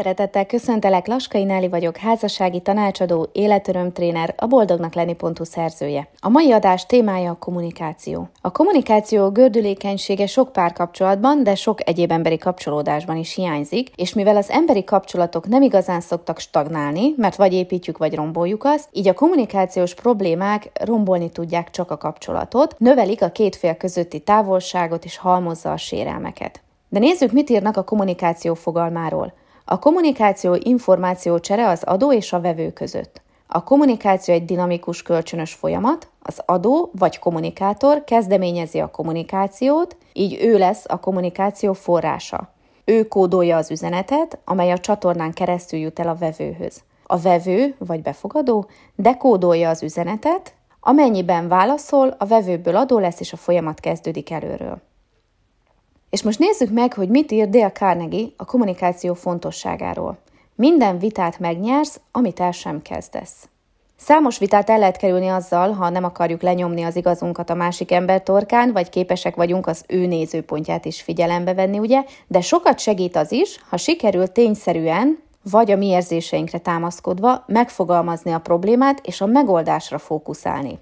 Szeretettel köszöntelek, Laskai Náli vagyok, házassági tanácsadó, életörömtréner, a boldognak lenni.hu szerzője. A mai adás témája a kommunikáció. A kommunikáció gördülékenysége sok párkapcsolatban, de sok egyéb emberi kapcsolódásban is hiányzik, és mivel az emberi kapcsolatok nem igazán szoktak stagnálni, mert vagy építjük, vagy romboljuk azt, így a kommunikációs problémák rombolni tudják csak a kapcsolatot, növelik a két fél közötti távolságot és halmozza a sérelmeket. De nézzük, mit írnak a kommunikáció fogalmáról. A kommunikáció információ csere az adó és a vevő között. A kommunikáció egy dinamikus kölcsönös folyamat, az adó vagy kommunikátor kezdeményezi a kommunikációt, így ő lesz a kommunikáció forrása. Ő kódolja az üzenetet, amely a csatornán keresztül jut el a vevőhöz. A vevő vagy befogadó dekódolja az üzenetet, amennyiben válaszol, a vevőből adó lesz, és a folyamat kezdődik előről. És most nézzük meg, hogy mit ír Dale Carnegie a kommunikáció fontosságáról. Minden vitát megnyersz, amit el sem kezdesz. Számos vitát el lehet kerülni azzal, ha nem akarjuk lenyomni az igazunkat a másik ember torkán, vagy képesek vagyunk az ő nézőpontját is figyelembe venni, ugye? De sokat segít az is, ha sikerül tényszerűen, vagy a mi érzéseinkre támaszkodva megfogalmazni a problémát és a megoldásra fókuszálni.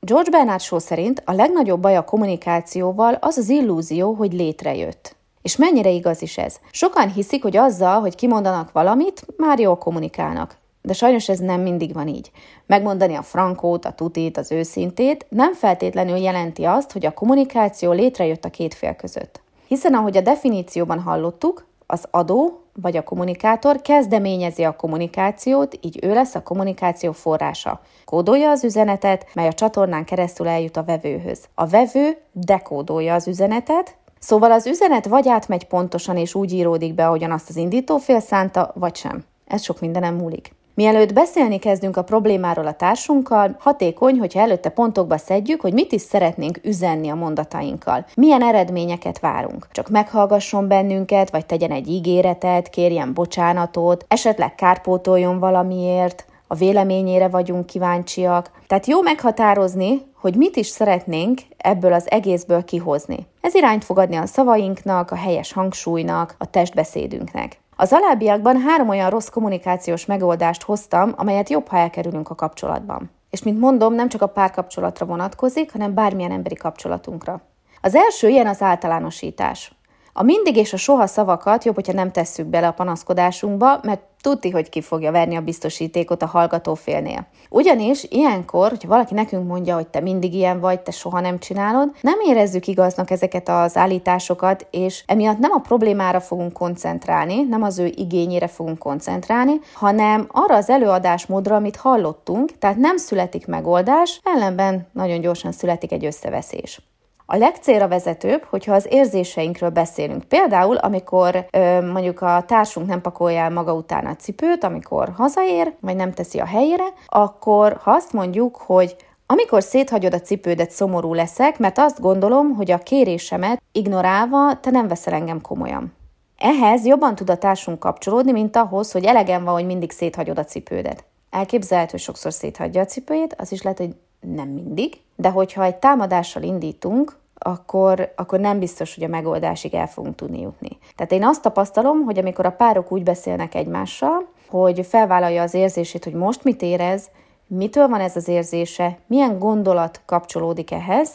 George Bernard Shaw szerint a legnagyobb baj a kommunikációval az az illúzió, hogy létrejött. És mennyire igaz is ez? Sokan hiszik, hogy azzal, hogy kimondanak valamit, már jól kommunikálnak. De sajnos ez nem mindig van így. Megmondani a frankót, a tutit, az őszintét nem feltétlenül jelenti azt, hogy a kommunikáció létrejött a két fél között. Hiszen ahogy a definícióban hallottuk, az adó vagy a kommunikátor kezdeményezi a kommunikációt, így ő lesz a kommunikáció forrása. Kódolja az üzenetet, mely a csatornán keresztül eljut a vevőhöz. A vevő dekódolja az üzenetet, Szóval az üzenet vagy átmegy pontosan és úgy íródik be, ahogyan azt az indítófél szánta, vagy sem. Ez sok mindenem múlik. Mielőtt beszélni kezdünk a problémáról a társunkkal, hatékony, hogyha előtte pontokba szedjük, hogy mit is szeretnénk üzenni a mondatainkkal. Milyen eredményeket várunk. Csak meghallgasson bennünket, vagy tegyen egy ígéretet, kérjen bocsánatot, esetleg kárpótoljon valamiért, a véleményére vagyunk kíváncsiak. Tehát jó meghatározni, hogy mit is szeretnénk ebből az egészből kihozni. Ez irányt fog adni a szavainknak, a helyes hangsúlynak, a testbeszédünknek. Az alábbiakban három olyan rossz kommunikációs megoldást hoztam, amelyet jobb, ha elkerülünk a kapcsolatban. És mint mondom, nem csak a párkapcsolatra vonatkozik, hanem bármilyen emberi kapcsolatunkra. Az első ilyen az általánosítás. A mindig és a soha szavakat jobb, hogyha nem tesszük bele a panaszkodásunkba, mert tudti, hogy ki fogja verni a biztosítékot a hallgatófélnél. Ugyanis ilyenkor, hogyha valaki nekünk mondja, hogy te mindig ilyen vagy, te soha nem csinálod, nem érezzük igaznak ezeket az állításokat, és emiatt nem a problémára fogunk koncentrálni, nem az ő igényére fogunk koncentrálni, hanem arra az előadásmódra, amit hallottunk, tehát nem születik megoldás, ellenben nagyon gyorsan születik egy összeveszés. A legcélra vezetőbb, hogyha az érzéseinkről beszélünk. Például, amikor ö, mondjuk a társunk nem pakolja el maga után a cipőt, amikor hazaér, vagy nem teszi a helyére, akkor ha azt mondjuk, hogy amikor széthagyod a cipődet, szomorú leszek, mert azt gondolom, hogy a kérésemet ignorálva te nem veszel engem komolyan. Ehhez jobban tud a társunk kapcsolódni, mint ahhoz, hogy elegem van, hogy mindig széthagyod a cipődet. Elképzelhető, hogy sokszor széthagyja a cipőjét, az is lehet, hogy nem mindig, de hogyha egy támadással indítunk, akkor, akkor nem biztos, hogy a megoldásig el fogunk tudni jutni. Tehát én azt tapasztalom, hogy amikor a párok úgy beszélnek egymással, hogy felvállalja az érzését, hogy most mit érez, mitől van ez az érzése, milyen gondolat kapcsolódik ehhez,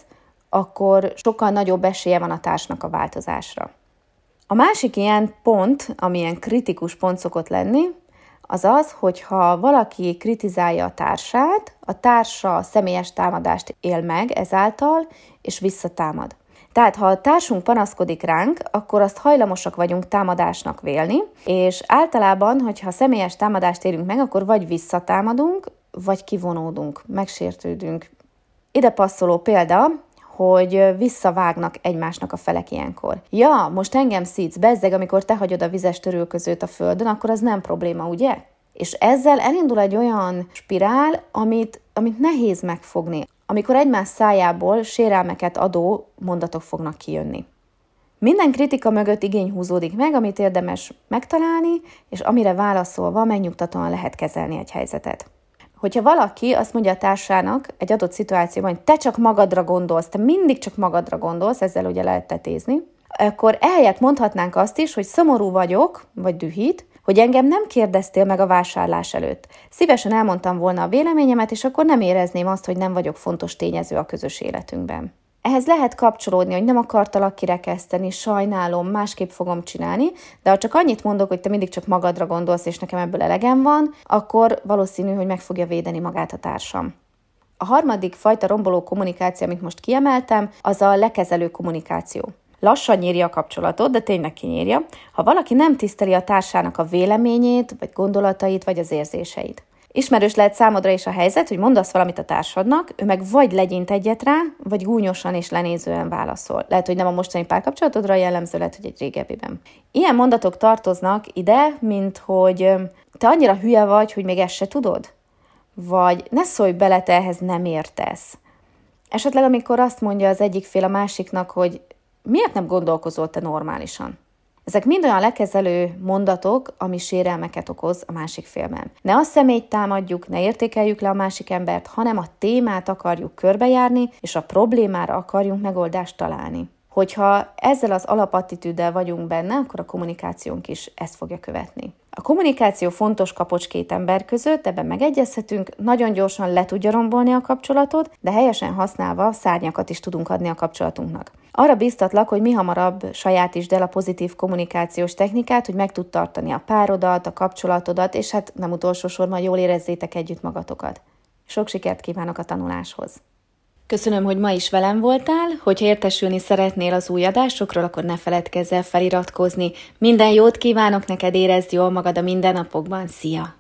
akkor sokkal nagyobb esélye van a társnak a változásra. A másik ilyen pont, amilyen kritikus pont szokott lenni, az az, hogyha valaki kritizálja a társát, a társa személyes támadást él meg ezáltal, és visszatámad. Tehát, ha a társunk panaszkodik ránk, akkor azt hajlamosak vagyunk támadásnak vélni, és általában, hogyha személyes támadást érünk meg, akkor vagy visszatámadunk, vagy kivonódunk, megsértődünk. Ide passzoló példa, hogy visszavágnak egymásnak a felek ilyenkor. Ja, most engem szíts, bezzeg, amikor te hagyod a vizes törülközőt a földön, akkor az nem probléma, ugye? És ezzel elindul egy olyan spirál, amit, amit nehéz megfogni, amikor egymás szájából sérelmeket adó mondatok fognak kijönni. Minden kritika mögött igény húzódik meg, amit érdemes megtalálni, és amire válaszolva megnyugtatóan lehet kezelni egy helyzetet. Hogyha valaki azt mondja a társának egy adott szituációban, hogy te csak magadra gondolsz, te mindig csak magadra gondolsz, ezzel ugye lehet tetézni, akkor ehelyett mondhatnánk azt is, hogy szomorú vagyok, vagy dühít, hogy engem nem kérdeztél meg a vásárlás előtt. Szívesen elmondtam volna a véleményemet, és akkor nem érezném azt, hogy nem vagyok fontos tényező a közös életünkben. Ehhez lehet kapcsolódni, hogy nem akartalak kirekeszteni, sajnálom, másképp fogom csinálni, de ha csak annyit mondok, hogy te mindig csak magadra gondolsz, és nekem ebből elegem van, akkor valószínű, hogy meg fogja védeni magát a társam. A harmadik fajta romboló kommunikáció, amit most kiemeltem, az a lekezelő kommunikáció. Lassan nyírja a kapcsolatot, de tényleg kinyírja, ha valaki nem tiszteli a társának a véleményét, vagy gondolatait, vagy az érzéseit. Ismerős lehet számodra is a helyzet, hogy mondasz valamit a társadnak, ő meg vagy legyint egyet rá, vagy gúnyosan és lenézően válaszol. Lehet, hogy nem a mostani párkapcsolatodra jellemző, lehet, hogy egy régebbiben. Ilyen mondatok tartoznak ide, mint hogy te annyira hülye vagy, hogy még ezt se tudod? Vagy ne szólj bele, te ehhez nem értesz. Esetleg, amikor azt mondja az egyik fél a másiknak, hogy miért nem gondolkozol te normálisan? Ezek mind olyan lekezelő mondatok, ami sérelmeket okoz a másik félben. Ne a személyt támadjuk, ne értékeljük le a másik embert, hanem a témát akarjuk körbejárni, és a problémára akarjunk megoldást találni. Hogyha ezzel az alapattitűddel vagyunk benne, akkor a kommunikációnk is ezt fogja követni. A kommunikáció fontos kapocs két ember között, ebben megegyezhetünk, nagyon gyorsan le tudja rombolni a kapcsolatot, de helyesen használva szárnyakat is tudunk adni a kapcsolatunknak. Arra biztatlak, hogy mi hamarabb sajátítsd el a pozitív kommunikációs technikát, hogy meg tud tartani a párodat, a kapcsolatodat, és hát nem utolsó sorban jól érezzétek együtt magatokat. Sok sikert kívánok a tanuláshoz! Köszönöm, hogy ma is velem voltál. Hogyha értesülni szeretnél az új adásokról, akkor ne feledkezz el feliratkozni. Minden jót kívánok neked, érezd jól magad a mindennapokban. Szia!